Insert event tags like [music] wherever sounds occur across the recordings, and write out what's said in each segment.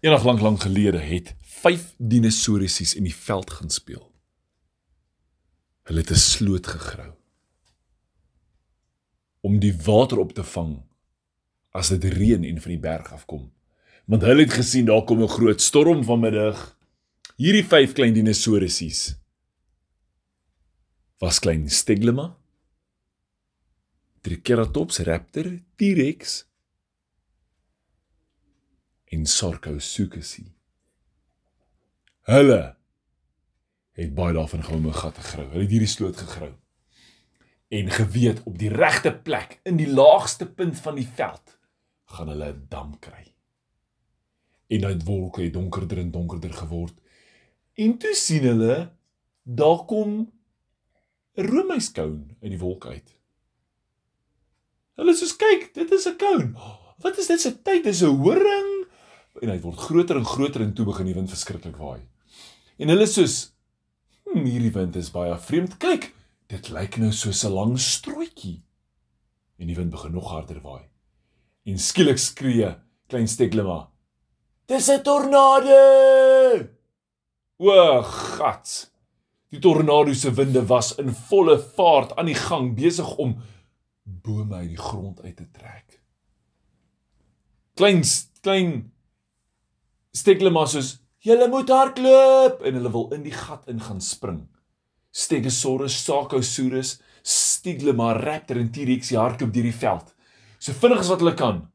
Eendag lank lank gelede het 5 dinosourusse in die veld gaan speel. Hulle het 'n sloot gegrou om die water op te vang as dit reën en van die berg afkom. Want hulle het gesien daar kom 'n groot storm vanmiddag. Hierdie 5 klein dinosourusse was klein Steglema, Triceratops raptor, T-Rex en Sarcosuchus. Hulle het baie daarvan gehou om 'n gat te grou. Hulle het hierdie sloot gegrou. En geweet op die regte plek in die laagste punt van die veld gaan hulle 'n dam kry. En daai wolke het donkerder en donkerder geword. En toe sien hulle daar kom 'n roomyskoun uit die wolk uit. Hulle sê kyk, dit is 'n koun. Wat is dit se tyd? Dis 'n horing. En hy word groter en groter en toe begin die wind verskriklik waai. En hulle sê hm, hierdie wind is baie vreemd. Kyk, dit lyk nou soos 'n lang strootjie. En die wind begin nog harder waai. En skielik skree klein Steglema. Dis 'n tornado! O, gats. Die tornado se winde was in volle vaart aan die gang besig om bome uit die grond uit te trek. Klein klein Steglema sê: "Julle moet hardloop!" en hulle wil in die gat in gaan spring. Stegosaurus, Sarcosaurus, Steglema, Raptor en T-Rex hardloop deur die veld. So vinnig as wat hulle kan.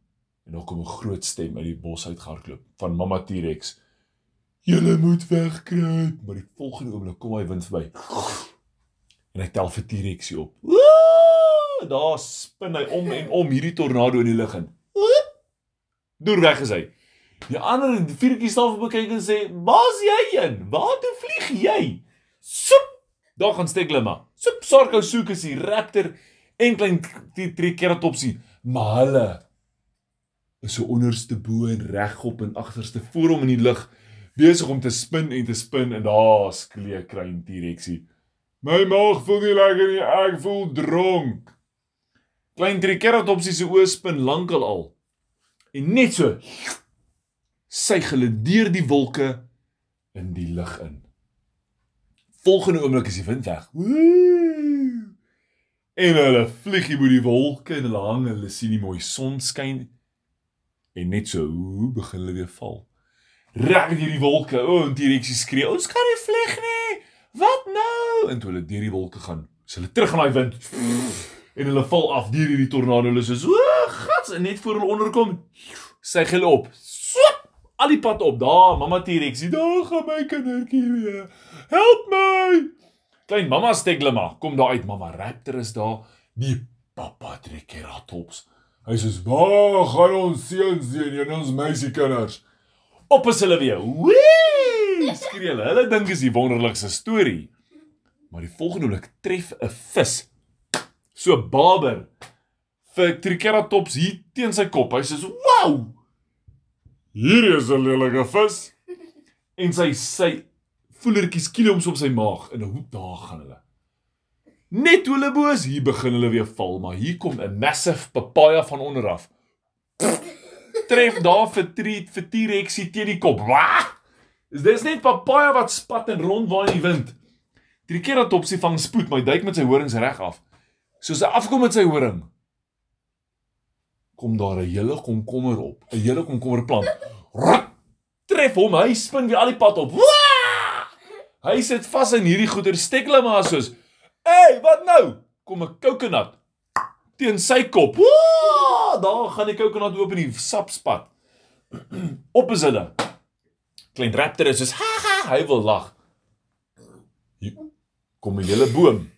En dan kom 'n groot stem uit die bos uit gehardloop van Mamma T-Rex. Julle moet wegkruip, maar die volgende oomblik kom hy wind verby. En hy tel vir T-Rex op. Daar spin hy om en om hierdie tornado in die lug in. Deur weg is hy. Die ander viertjie staan vir bekyk en sê: "Waar's jy heen? Waar toe vlieg jy?" Soep. Daar gaan Steglema. Soep Sarko soek is die raptor en klein Triceratopsie, maar hulle is so onderste bo en regop en agterste voor hom in die lug besig om te spin en te spin en daar skree klein T-Rexie. My maag voel nie lekker nie, ek voel dronk. Klein Triceratops se oë spin lankal al. En net so suig hulle deur die wolke in die lug in. Volgende oomblik is die wind weg. En hulle vlieg hier bo die wolke en hulle hang, hulle sien die mooi son skyn. En net so, hoe begin hulle weer val reg deur die wolke. O, en die reksie skree, "Ons kan nie vlieg nie. Wat nou?" En toe hulle deur die wolke gaan, is hulle terug in daai wind. En hulle val af deur hierdie tornado. Hulle sê, "O, gats, en net voor hulle onderkom, sy hulle op. Al die pad op. Daar, mamma T-Rex, daar gaan my kindertjie weer. Help my!" Klein mamma Steglema kom daar uit. Mamma Raptor is daar. Die pappa Triceratops. Hy sê, "Waar gaan ons seuns sien en ons meisiekinders?" op is hulle weer. Wee! Skree hulle. Hulle dink is die wonderlikste storie. Maar die volgende oomblik tref 'n vis. So baber vir Triceratops hier teen sy kop. Hy sê, "Wow! Hier is 'n lelike vis." [laughs] En sy sy voelertjies kieleoms op sy maag en 'n hoep daar gaan hulle. Net hoe hulle boos hier begin hulle weer val, maar hier kom 'n massive papaya van onder af [laughs] tref daar vir treat vir T-Rexie teen die kop. Wah! Is dis net papaja wat spat en rondwaai in die wind. Triceratopsie vang spoed, maar hy duik met sy horings reg af. Soos hy afkom met sy horing, kom daar 'n hele komkommer op, 'n hele komkommerplant. Tref hom, hy spin weer al die pad op. Wah! Hy sit vas in hierdie goeie stekle maar soos, "Hey, wat nou?" Kom 'n coconut teen sy kop. Woah, daar gaan die kokonat oop in die sapspat. [clears throat] op is hulle. Klein raptor is soos ha ha, hy wil lag. Kom 'n hele boom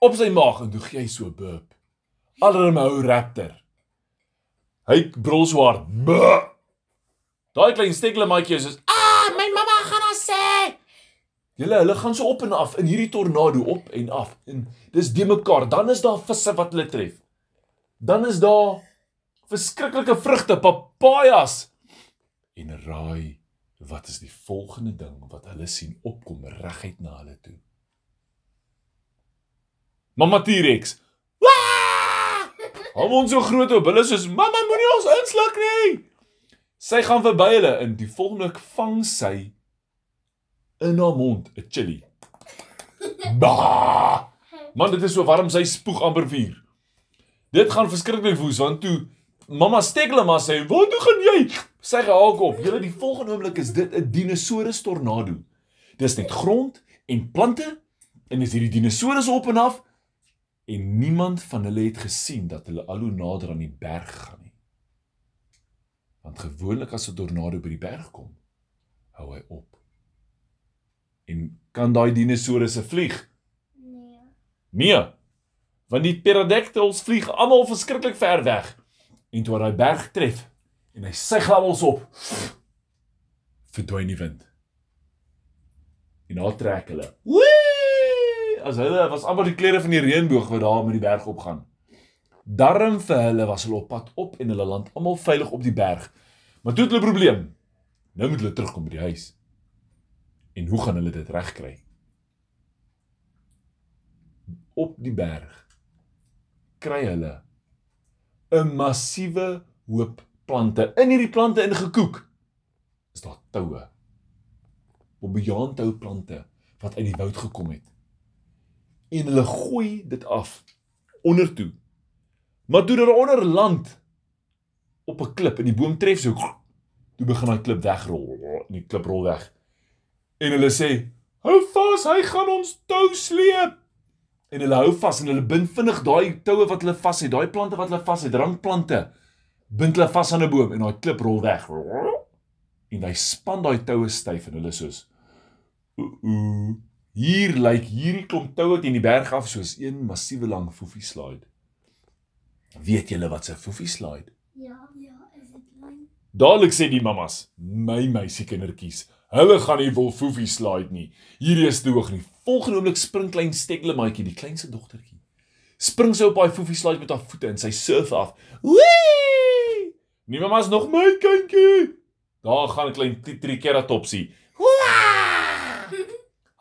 op sy maag en toe gee hy so burp. Allerlei ou raptor. Hy brul so hard. Daai klein stekle maatjie is ah, my mamma gaan ons sê. Julle hulle gaan so op en af in hierdie tornado op en af en dis die mekaar. Dan is daar visse wat hulle tref dan is daar verskriklike vrugte, papajas. En raai, wat is die volgende ding wat hulle sien opkom reguit na hulle toe? Mamma T-Rex. Hou ons so groot op. Hulle sê: "Mamma, moenie ons insluk nie." Sy gaan verby hulle en die volgende vang sy in haar mond 'n chili. [laughs] Ba! Man, dit is so warm sy spoeg amper vuur. Dit gaan verskriklik woes want toe mamma Stekelma sê, "Waar toe gaan jy?" Sy gehaak op. Julle die volgende oomblik is dit 'n dinosourus tornado. Dis net grond en plante en is hierdie dinosourus op en af en niemand van hulle het gesien dat hulle al hoe nader aan die berg gaan nie. Want gewoonlik as 'n tornado by die berg kom, hou hy op. En kan daai dinosourusse vlieg? Nee. Nee. Want die pterodactyls vlieg almal verskriklik ver weg. En toe daai berg tref en hy suig almal op, verdwyn die wind. En daar trek hulle. Wee! As hulle was amper die kleure van die reënboog wat daar met die berg opgaan. Darm vir hulle was hulle op pad op en hulle land almal veilig op die berg. Maar toe het hulle 'n probleem. Nou moet hulle terugkom by die huis. En hoe gaan hulle dit regkry? Op die berg kry hulle 'n massiewe hoop plante. In hierdie plante ingekoek is daar toue. Bobbejaan touplante wat uit die woud gekom het. En hulle gooi dit af ondertoe. Maar toe hulle onder land op 'n klip en die boom tref so toe begin daai klip wegrol en die klip rol weg. En hulle sê: "Hou vas, hy gaan ons tou sleep." En hulle hou vas en hulle bind vinnig daai toue wat hulle vas het, daai plante wat hulle vas het, drankplante. Bind hulle vas aan 'n boom en daai klip rol weg. En hy span daai toue styf en hulle soos Ooh. Hier lyk hierdie klomp toue teen die berg af soos een massiewe lang foefie slide. Weet julle wat 'n foefie slide? Ja, ja, is dit klein? Dadelik sê die mammas, my meisiekindertjies, hulle gaan nie wil foefie slide nie. Hierdie is te hoog nie. Volgende oomblik spring klein steklemaatjie, die kleinste dogtertjie. Spring sy op daai foefie slide met haar voete en sy surf af. Wee! Nie mammas nog my kindjie. Daar gaan 'n klein triceratopsie.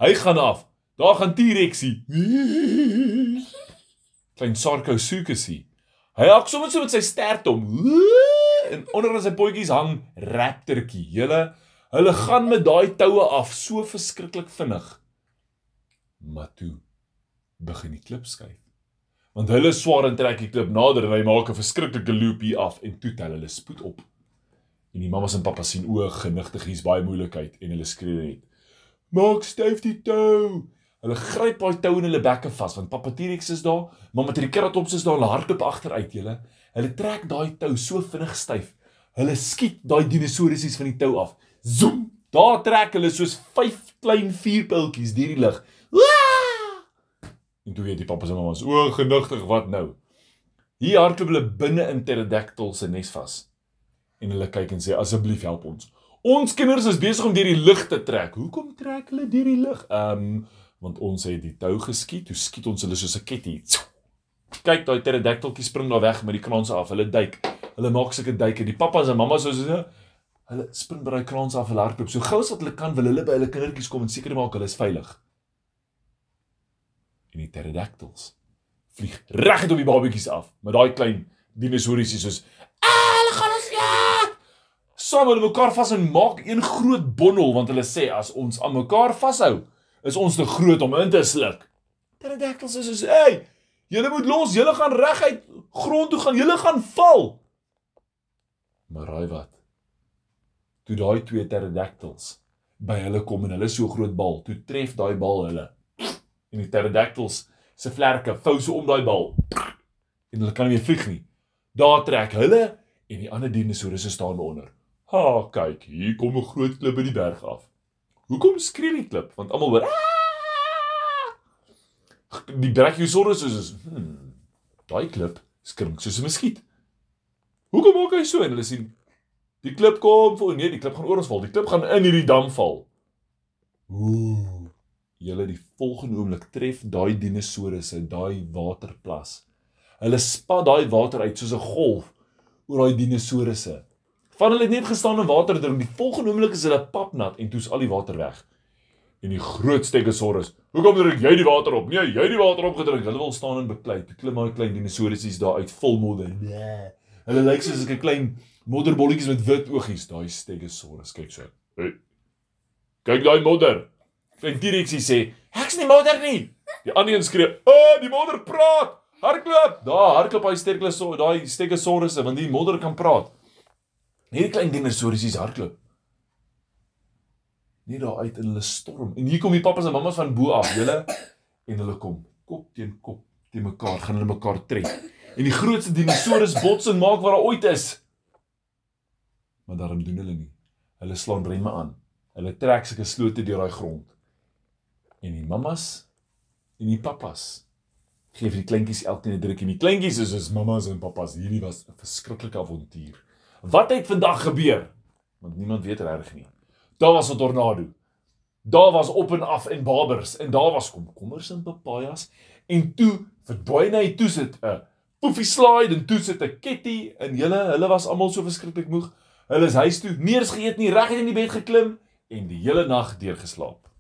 Hy gaan af. Daar gaan T-Rexie. [laughs] Klein Sarcosuchusie. Hy hak sommer so met sy stert om. En onder aan sy potjies hang raptortjie. Hulle hulle gaan met daai toue af so verskriklik vinnig. Maar toe begin die klip skuif. Want hulle swaar en trek die klip nader en hy maak 'n verskriklike loop hier af en toe tel hulle spoed op. En die mammas en pappas sien o, genigtig hier's baie moeilikheid en hulle skree net: Maak styf die tou. Hulle gryp daai tou in hulle bekke vas want Papa T-Rex is daar, Mamma Triceratops is daar, hulle hardloop agteruit julle. Hulle trek daai tou so vinnig styf. Hulle skiet daai dinosourusies van die tou af. Zoom! Daar trek hulle soos vyf klein vuurpyltjies deur die lug. En toe weet die pappas en mammas, o, genigtig, wat nou? Hier hardloop hulle binne in pterodactyl se nes vas. En hulle kyk en sê asseblief help ons. Ons kinders is besig om deur die lug te trek. Hoekom trek hulle deur die lug? Ehm um, want ons het die tou geskiet. Hoe skiet ons hulle soos 'n ketty? Kyk, daai pterodactyltjie spring daar weg met die kraans af. Hulle duik. Hulle maak sulke duike. Die pappas en mammas soos hulle hulle spring by daai kraans af en hardloop. So gou as wat hulle kan, wil hulle by hulle kindertjies kom en seker maak hulle is veilig. En die pterodactyls vlieg reg op die babatjies af met daai klein dinosouries soos Saam hulle mekaar vas en maak een groot bondel want hulle sê as ons aan mekaar vashou, is ons te groot om in te sluk. Pterodactyls is soos, "Hey, julle moet los, julle gaan reguit grond toe gaan, julle gaan val." Maar raai wat? Toe daai twee pterodactyls by hulle kom en hulle so groot bal, toe tref daai bal hulle. En die pterodactyls se vlerke vou so om daai bal. En hulle kan nie meer vlieg nie. Daar trek hulle en die ander dinosourusse staan onder. Ha, kyk, hier kom 'n groot klip by die berg af. Hoekom skree die klip? Want almal hoor. "Aaah!" Die brachiosaurus is is, hmm, daai klip skrik soos 'n muskiet. Hoekom maak hy so en hulle sien die klip kom voor nee, die klip gaan oor ons val. Die klip gaan in hierdie dam val. Ooh. Julle die volgende oomblik tref daai dinosourusse daai waterplas. Hulle spat daai water uit soos 'n golf oor daai dinosourusse. Van hulle het net gestaan en water drink. Die volgende oomblik is hulle papnat en toe's al die water weg. En die groot stegosaurus, "Hoekom drink jy die water op?" Nee, jy het die water opgedrink. Hulle wil staan en beklei. Toe klim daai klein dinosourusies daar uit vol modder. Nee. Hulle lyk soos 'n klein Modderbolletjies met wit oogies, daai Stegosaurus kyk so. Hey. Kyk daai modder. En T-Rexie sê, "Ek's nie modder nie." Die ander een skree, "O, oh, die modder praat! Hardloop!" Daar hardloop hy Stegosaurus, daai Stegosaurus want die modder kan praat. Hierdie klein dinosourusies hardloop. Net daar uit in hulle storm. En hier kom die pappas en mammas van bo af, julle [coughs] en hulle kom kop teen kop teen mekaar, gaan hulle mekaar tref. En die grootste dinosourus botsing maak wat daar ooit is. Maar daarom doen hulle nie. Hulle slaan remme aan. Hulle trek sulke slote deur daai grond. En die mammas en die pappas gee vir die kleintjies elkeen 'n druk en die kleintjies is soos mammas en pappas. Hierdie was 'n verskriklike avontuur. Wat het vandag gebeur? Want niemand weet regtig nie. Daar was 'n tornado. Daar was op en af en babers en daar was komkommers en papajas en toe verdwyn hy toe sit 'n poefie slide en toe sit 'n ketty en hulle hulle was almal so verskriklik moeg. Hulle is huis toe, nie eens geëet nie, reg in die bed geklim en die hele nag deur geslaap. Wow.